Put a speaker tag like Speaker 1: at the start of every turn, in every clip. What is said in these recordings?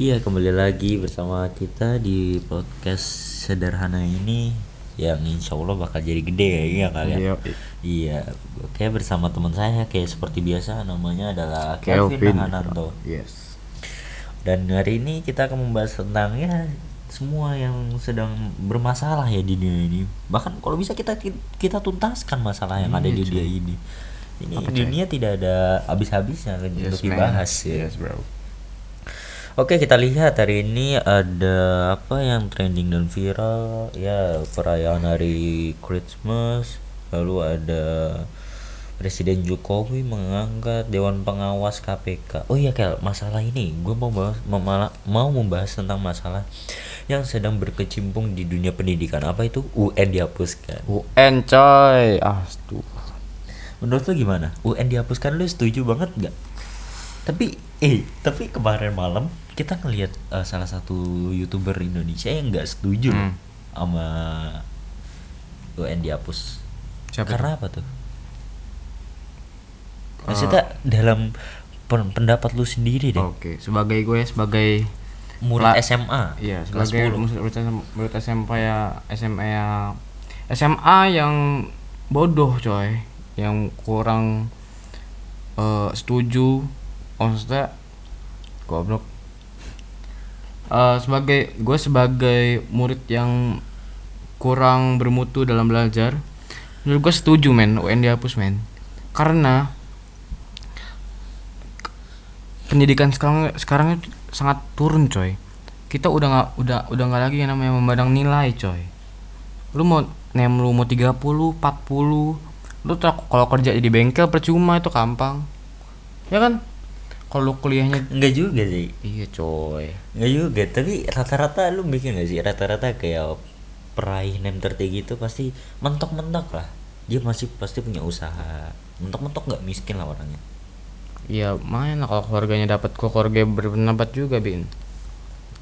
Speaker 1: Iya kembali lagi bersama kita di podcast sederhana ini yang insya Allah bakal jadi gede ya iya kalian
Speaker 2: Iya.
Speaker 1: iya oke bersama teman saya kayak seperti biasa namanya adalah Kelvin
Speaker 2: Kelvin.
Speaker 1: Hananto
Speaker 2: Yes.
Speaker 1: dan hari ini kita akan membahas tentang ya semua yang sedang bermasalah ya di dunia ini bahkan kalau bisa kita kita tuntaskan masalah yang ada di
Speaker 2: Iya,
Speaker 1: dunia ini ini
Speaker 2: Apa,
Speaker 1: dunia tidak ada habis-habisnya untuk
Speaker 2: Yes, man.
Speaker 1: dibahas ya
Speaker 2: Yes, bro.
Speaker 1: Oke kita lihat hari ini ada apa yang trending dan viral ya perayaan hari Christmas lalu ada Presiden Jokowi mengangkat Dewan Pengawas KPK. Oh iya Kel masalah ini gue mau bahas memala- mau membahas tentang masalah yang sedang berkecimpung di dunia pendidikan apa itu UN dihapuskan.
Speaker 2: UN coy. Ah, tuh.
Speaker 1: Menurut lu gimana? UN dihapuskan lu setuju banget nggak? Tapi eh tapi kemarin malam kita ngelihat eh, salah satu youtuber Indonesia yang nggak setuju
Speaker 2: Hmm.
Speaker 1: sama UN dihapus.
Speaker 2: Siapa
Speaker 1: Karena apa tuh? Maksudnya dalam pen- pendapat lu sendiri deh.
Speaker 2: Oke, sebagai gue sebagai
Speaker 1: Murid SMA.
Speaker 2: Iya, sebagai
Speaker 1: 10.
Speaker 2: murid murid SMP ya SMA ya SMA yang bodoh coy, yang kurang eh, setuju, maksudnya goblok. Eh, sebagai gue sebagai murid yang kurang bermutu dalam belajar, menurut gue setuju men UN dihapus men, karena pendidikan sekarang sekarang sangat turun coy. Kita udah nggak udah udah nggak lagi yang namanya memandang nilai coy. Lu mau nem lu mau 30 40 lu kalau kerja di bengkel percuma itu gampang. Ya kan kalau kuliahnya
Speaker 1: Enggak juga sih.
Speaker 2: iya coy
Speaker 1: Enggak juga, tapi rata-rata lu mikir gak sih rata-rata kayak peraih name tertinggi itu pasti mentok-mentok lah. Dia masih pasti punya usaha. Mentok-mentok nggak miskin lah orangnya.
Speaker 2: iya main lah kalau keluarganya dapat kok keluarga berpendapat juga bin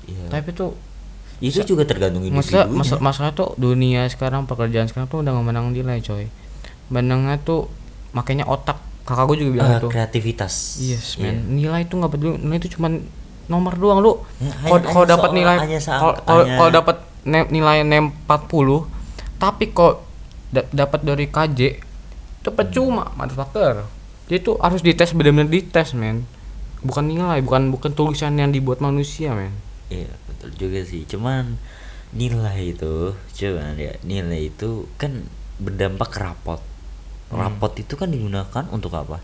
Speaker 1: Iya.
Speaker 2: tapi tuh
Speaker 1: itu juga tergantung
Speaker 2: masalah masalah, masalah tuh dunia sekarang pekerjaan sekarang tuh udah nggak menang nilai coy menangnya tuh makanya otak kakak gue juga bilang
Speaker 1: Eh,
Speaker 2: itu
Speaker 1: kreativitas.
Speaker 2: Yes,
Speaker 1: Iya.
Speaker 2: man. Nilai itu nggak peduli. Nilai itu cuman nomor doang lu.
Speaker 1: Ya,
Speaker 2: Kalau dapat nilai kalau dapat ne- nilai nem 40, tapi kok da- dapat dari KJ itu percuma, motherfucker. Dia itu harus dites benar-benar dites, men. Bukan nilai, bukan bukan tulisan yang dibuat manusia, men.
Speaker 1: Iya, betul juga sih. Cuman nilai itu, cuman ya nilai itu kan berdampak ke rapot.
Speaker 2: Hmm.
Speaker 1: Rapot itu kan digunakan untuk apa?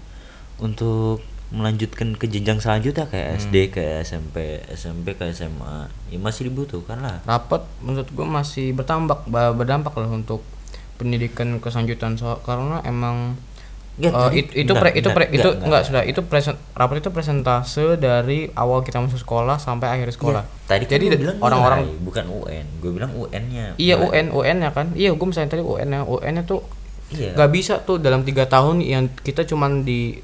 Speaker 1: Untuk melanjutkan ke jenjang selanjutnya kayak
Speaker 2: Hmm.
Speaker 1: SD, ke SMP, SMP ke SMA. Ya masih dibutuhkan lah.
Speaker 2: Rapat menurut gua masih bertambah ba- berdampak lah untuk pendidikan keselanjutan so, karena emang Eh,
Speaker 1: tadi-
Speaker 2: it- itu
Speaker 1: bentar,
Speaker 2: pre, itu
Speaker 1: bentar,
Speaker 2: pre, itu
Speaker 1: nggak,
Speaker 2: enggak,
Speaker 1: nggak.
Speaker 2: sudah itu presen, rapor itu presentase dari awal kita masuk sekolah sampai akhir sekolah.
Speaker 1: Iya, tadi kan
Speaker 2: Jadi
Speaker 1: bilang
Speaker 2: orang-orang
Speaker 1: bukan UN. Gue bilang UN-nya.
Speaker 2: iya. UN UN ya kan? Iya, gue misalnya tadi UN ya. UN nya
Speaker 1: Iya.
Speaker 2: nggak bisa tuh dalam tiga tahun yang kita cuman di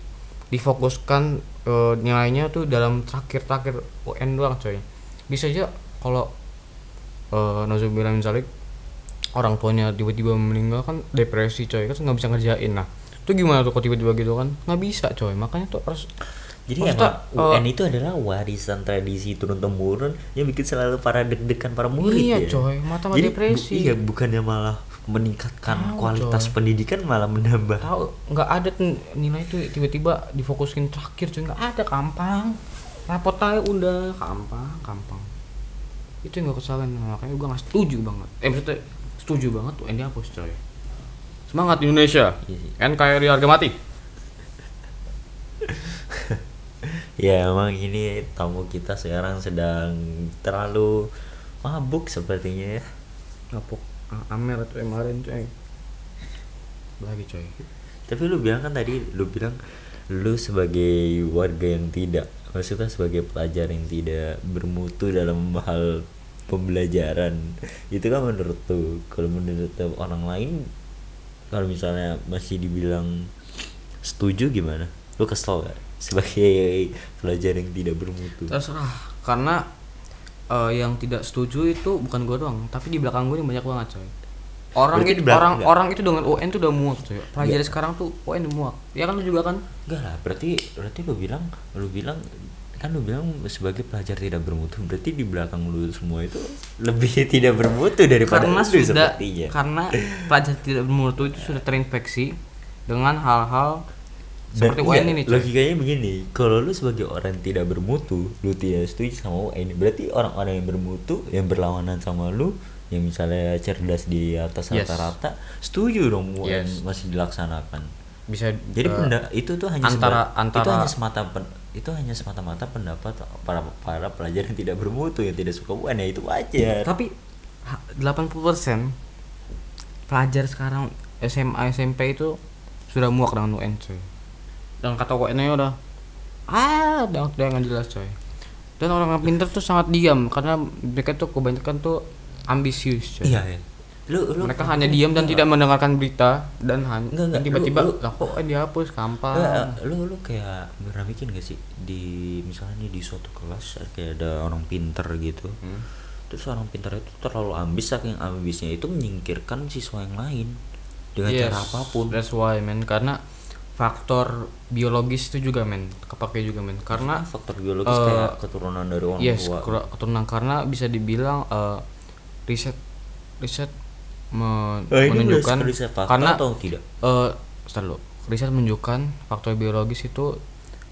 Speaker 2: difokuskan eh, nilainya tuh dalam terakhir-terakhir UN doang coy. Bisa aja kalau eh Nauzubillah min zalik, orang tuanya tiba-tiba meninggal kan depresi coy kan nggak bisa ngerjain nah itu gimana tuh kok tiba-tiba gitu kan nggak bisa coy makanya tuh harus
Speaker 1: Jadi emang
Speaker 2: eh,
Speaker 1: UN itu adalah warisan tradisi turun temurun yang bikin selalu para deg-degan para murid
Speaker 2: Iya,
Speaker 1: ya.
Speaker 2: coy. Mata-mata
Speaker 1: Jadi, bu-
Speaker 2: depresi.
Speaker 1: iya, bukannya malah meningkatkan
Speaker 2: Tahu,
Speaker 1: kualitas
Speaker 2: coy.
Speaker 1: pendidikan malah menambah.
Speaker 2: tahu nggak ada nilai tuh tiba-tiba difokusin terakhir cuy. Nggak ada gampang. Rapot aja udah. Gampang gampang. Itu yang gak kesalahan makanya gue nggak setuju banget. Eh maksudnya setuju banget tuh ini hapus coy. Semangat Indonesia.
Speaker 1: Iya sih.
Speaker 2: NKRI harga mati.
Speaker 1: Ya emang ini tamu kita sekarang sedang terlalu mabuk sepertinya ya.
Speaker 2: ngapok Amer tuh kemarin coy lagi coy
Speaker 1: Tapi lu bilang kan tadi lu bilang lu sebagai warga yang tidak maksudnya sebagai pelajar yang tidak bermutu dalam hal pembelajaran. Itu kan menurut tuh kalau menurut orang lain kalau misalnya masih dibilang setuju gimana? Lu kesel gak sebagai pelajar yang tidak bermutu?
Speaker 2: Terserah karena eh, yang tidak setuju itu bukan gue doang tapi di belakang gue ini banyak banget coy. Orang
Speaker 1: Berarti
Speaker 2: itu orang
Speaker 1: nggak?
Speaker 2: orang itu dengan UN tuh udah muak coy. Pelajar sekarang tuh UN udah muak. Ya kan lu juga kan?
Speaker 1: Enggak lah berarti berarti lu bilang lu bilang kan lu bilang sebagai pelajar tidak bermutu berarti di belakang lu semua itu lebih tidak bermutu daripada
Speaker 2: karena
Speaker 1: lu
Speaker 2: sudah
Speaker 1: sepertinya.
Speaker 2: karena pelajar tidak bermutu itu sudah terinfeksi dengan hal-hal
Speaker 1: Dan
Speaker 2: seperti
Speaker 1: iya,
Speaker 2: UN ini coy.
Speaker 1: logikanya begini kalau lu sebagai orang yang tidak bermutu lu tidak setuju sama UN berarti orang-orang yang bermutu yang berlawanan sama lu yang misalnya cerdas di atas
Speaker 2: Yes.
Speaker 1: rata-rata setuju dong UN
Speaker 2: Yes.
Speaker 1: masih dilaksanakan
Speaker 2: bisa
Speaker 1: jadi
Speaker 2: eh,
Speaker 1: penda- itu tuh hanya
Speaker 2: antara-
Speaker 1: seba- itu
Speaker 2: antara-
Speaker 1: hanya semata pen- itu hanya semata-mata pendapat para para pelajar yang tidak bermutu yang tidak suka UN ya itu wajar
Speaker 2: tapi ha- 80% pelajar sekarang SMA SMP itu sudah muak dengan UN coy dan kata nya udah ah udah udah nggak jelas coy. Dan orang yang pintar tuh sangat diam karena mereka tuh kebanyakan tuh ambisius coy.
Speaker 1: Iya ya lu lu
Speaker 2: mereka hanya diam dan tidak mendengarkan berita dan han-
Speaker 1: Enggak, enggak.
Speaker 2: dan tiba-tiba
Speaker 1: Lu- lu-
Speaker 2: lah kok dihapus gampang.
Speaker 1: Enggak, lu lu kayak pernah bikin gak sih? Di misalnya nih di suatu kelas kayak ada orang pinter gitu.
Speaker 2: Hmm.
Speaker 1: terus orang pinter itu terlalu ambis saking ambisnya itu menyingkirkan siswa yang lain. Dengan
Speaker 2: Yes,
Speaker 1: cara apa pun.
Speaker 2: That's why men karena faktor biologis itu juga men. Kepake juga men. Karena
Speaker 1: faktor biologis
Speaker 2: eh,
Speaker 1: kayak keturunan dari orang
Speaker 2: yes
Speaker 1: tua.
Speaker 2: keturunan. Karena bisa dibilang eh, riset riset me-
Speaker 1: Eh, ini
Speaker 2: menunjukkan
Speaker 1: riset
Speaker 2: karena
Speaker 1: atau tidak?
Speaker 2: eh sebentar dulu. riset menunjukkan faktor biologis itu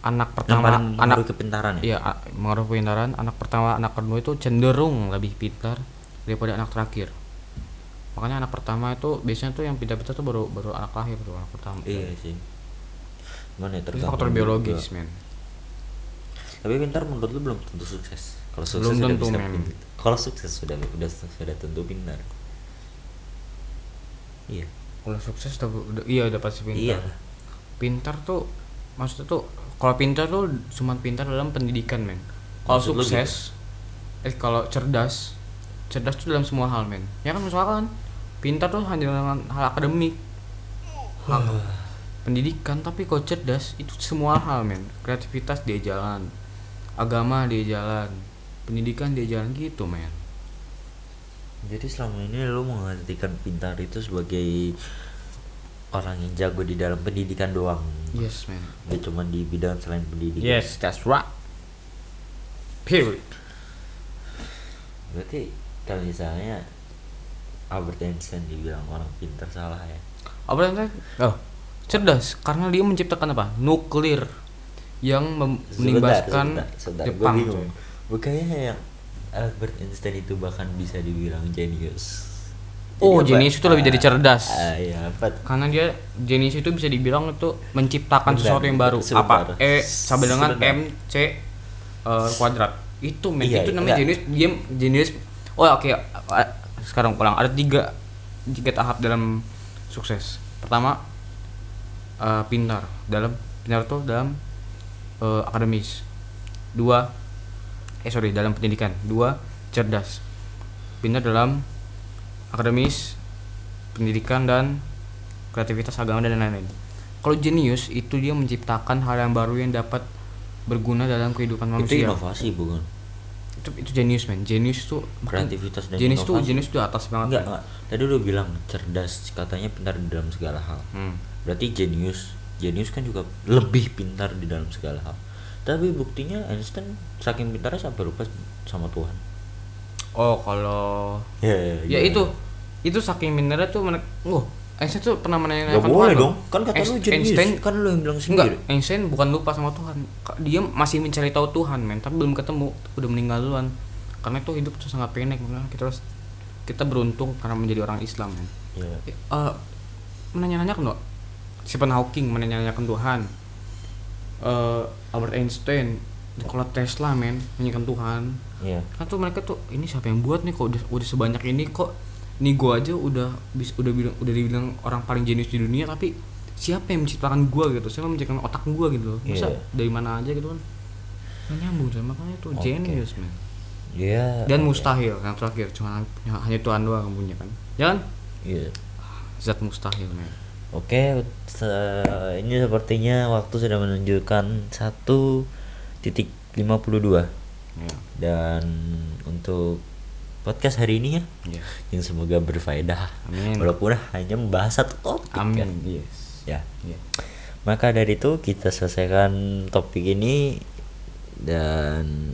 Speaker 2: anak pertama anak
Speaker 1: kepintaran ya?
Speaker 2: Iya, a- mengaruh pintaran anak pertama, anak kedua itu cenderung lebih pintar daripada anak terakhir. Makanya anak pertama itu biasanya tuh yang pintar-pintar tuh baru baru anak lahir tuh anak pertama.
Speaker 1: iya sih Cuman ya tergantung
Speaker 2: faktor biologis, men.
Speaker 1: tapi pintar menurut lu belum tentu sukses kalau sukses
Speaker 2: Belum
Speaker 1: sudah
Speaker 2: tentu,
Speaker 1: bisa
Speaker 2: men.
Speaker 1: kalau sukses sudah sudah sudah tentu pintar iya
Speaker 2: Kalau sukses udah, udah- iya udah pasti pintar.
Speaker 1: iya
Speaker 2: Pintar tuh maksudnya tuh kalau pintar tuh cuma pintar dalam pendidikan, men. Kalau
Speaker 1: lu
Speaker 2: sukses eh kalau cerdas cerdas tuh dalam semua hal, men. Ya kan misalkan pintar tuh hanya dengan hal akademik. Hal pendidikan tapi kalau cerdas itu semua hal men kreativitas dia jalan agama dia jalan pendidikan dia jalan gitu men
Speaker 1: Jadi selama ini lu mengartikan pintar itu sebagai orang yang jago di dalam pendidikan doang.
Speaker 2: yes men
Speaker 1: Gak cuma di bidang selain pendidikan.
Speaker 2: yes that's right period
Speaker 1: Berarti kalau misalnya Albert Einstein dibilang orang pintar salah ya.
Speaker 2: yang tadi? oh cerdas karena dia menciptakan apa nuklir yang menimbaskan
Speaker 1: sebentar, sebentar. Gua
Speaker 2: Jepang.
Speaker 1: Bukannya yang Albert Einstein itu bahkan bisa dibilang jenius.
Speaker 2: Oh,
Speaker 1: Jadi apa?
Speaker 2: jenius itu lebih dari cerdas.
Speaker 1: Ah, iya, apa?
Speaker 2: karena dia jenis itu bisa dibilang itu menciptakan
Speaker 1: Bentar,
Speaker 2: sesuatu yang baru
Speaker 1: sebentar.
Speaker 2: apa e sama dengan m c eh, kuadrat itu men
Speaker 1: Iya,
Speaker 2: itu
Speaker 1: iya,
Speaker 2: namanya
Speaker 1: enggak.
Speaker 2: jenis dia jenis oh oke eh, sekarang pulang ada tiga tiga tahap dalam sukses pertama eh, pintar. Dalam pintar tuh dalam eh, akademis. Dua eh sorry dalam pendidikan. Dua cerdas. Pintar dalam akademis pendidikan dan kreativitas agama dan lain-lain. Kalau jenius itu dia menciptakan hal yang baru yang dapat berguna dalam kehidupan
Speaker 1: Itu
Speaker 2: manusia.
Speaker 1: inovasi bukan?
Speaker 2: Itu itu jenius men jenius tuh
Speaker 1: Kreativitas dan
Speaker 2: jenius tuh jenius tuh atas banget
Speaker 1: Enggak, enggak. Tadi udah bilang cerdas, katanya pintar di dalam segala hal.
Speaker 2: Hmm.
Speaker 1: Berarti jenius, jenius kan juga lebih pintar di dalam segala hal. Tapi buktinya Einstein saking pintarnya sampai lupa sama Tuhan.
Speaker 2: oh kalau
Speaker 1: Ya,
Speaker 2: ya itu itu saking pintarnya tuh mereka oh Einstein tuh pernah menanyakan
Speaker 1: Gak boleh
Speaker 2: Tuhan loh.
Speaker 1: dong, kan kata lu
Speaker 2: Einstein-
Speaker 1: jenius.
Speaker 2: Einstein
Speaker 1: kan lu yang bilang
Speaker 2: Enggak,
Speaker 1: sendiri.
Speaker 2: Einstein bukan lupa sama Tuhan. Dia masih mencari tahu Tuhan, men, tapi belum ketemu, udah meninggal duluan. Karena itu hidup tuh sangat pendek, makanya kita harus kita beruntung karena menjadi orang Islam, men.
Speaker 1: Iya.
Speaker 2: Eh, eh, menanya-nanyakan loh. Stephen Hawking menanya-nanyakan Tuhan. Eh, Albert Einstein, Nikola Tesla, men, menyanyikan Tuhan.
Speaker 1: Iya.
Speaker 2: Kan tuh mereka tuh ini siapa yang buat nih kok udah, udah sebanyak ini kok nih gua aja udah bis, udah bilang udah dibilang orang paling jenius di dunia tapi siapa yang menciptakan gua gitu siapa yang menciptakan otak gua gitu loh masa
Speaker 1: Iya.
Speaker 2: dari mana aja gitu kan nggak nyambung coy makanya tuh
Speaker 1: Oke.
Speaker 2: jenius man
Speaker 1: Iya.
Speaker 2: dan
Speaker 1: oke.
Speaker 2: mustahil yang terakhir cuma hanya, hanya Tuhan doang yang punya kan jangan
Speaker 1: Iya.
Speaker 2: zat mustahil man
Speaker 1: Oke, se- ini sepertinya waktu sudah menunjukkan satu titik 52
Speaker 2: ya
Speaker 1: dan untuk podcast hari ini ya
Speaker 2: ya
Speaker 1: yang semoga berfaedah
Speaker 2: Amin.
Speaker 1: walaupun hanya membahas satu topik
Speaker 2: amin
Speaker 1: kan.
Speaker 2: yes
Speaker 1: ya
Speaker 2: ya
Speaker 1: maka dari itu kita selesaikan topik ini dan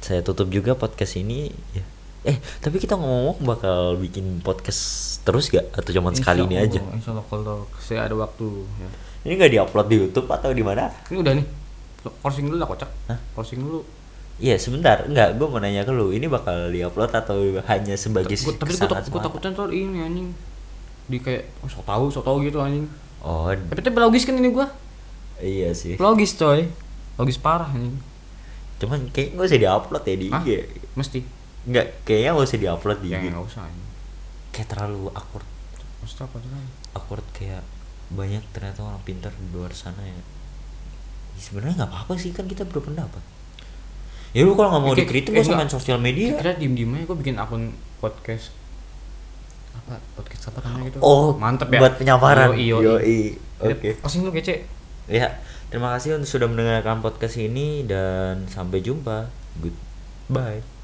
Speaker 1: saya tutup juga podcast ini ya. Eh, tapi kita ngomong bakal bikin podcast terus gak atau cuman sekali ini aja?
Speaker 2: Insya Allah kalau saya ada waktu ya.
Speaker 1: Ini nggak diupload di YouTube atau di mana?
Speaker 2: Ini udah nih. Closing dulu lah kocak.
Speaker 1: Hah?
Speaker 2: Closing dulu.
Speaker 1: Iya sebentar, enggak, gue mau nanya ke lu, ini bakal diupload atau hanya sebagai
Speaker 2: Gua, tapi gue takut gue takutnya ntar ini anjing di kayak oh, so tau so tau gitu anjing
Speaker 1: Oh,
Speaker 2: tapi tapi logis kan ini gua
Speaker 1: iya sih.
Speaker 2: logis coy logis parah anjing
Speaker 1: Cuman kayak nggak usah diupload ya di
Speaker 2: Hah?
Speaker 1: IG.
Speaker 2: mesti
Speaker 1: Enggak, kayaknya nggak usah diupload di
Speaker 2: ya
Speaker 1: IG.
Speaker 2: nggak usah anjing
Speaker 1: Kayak terlalu awkward,
Speaker 2: mesti apa tuh
Speaker 1: awkward kayak banyak ternyata orang pintar di luar sana ya. Ya, sebenarnya nggak apa-apa sih kan kita berpendapat. Ya lu kalau nggak mau dikritik
Speaker 2: enggak.
Speaker 1: main sosial media.
Speaker 2: kira diem diem aja gue bikin akun podcast apa podcast apa namanya gitu
Speaker 1: Oh,
Speaker 2: mantep ya
Speaker 1: buat penyamaran.
Speaker 2: Yoi.
Speaker 1: Yoi. Oke.
Speaker 2: Closing lu kece
Speaker 1: Ya, terima kasih untuk sudah mendengarkan podcast ini dan sampai jumpa. Goodbye.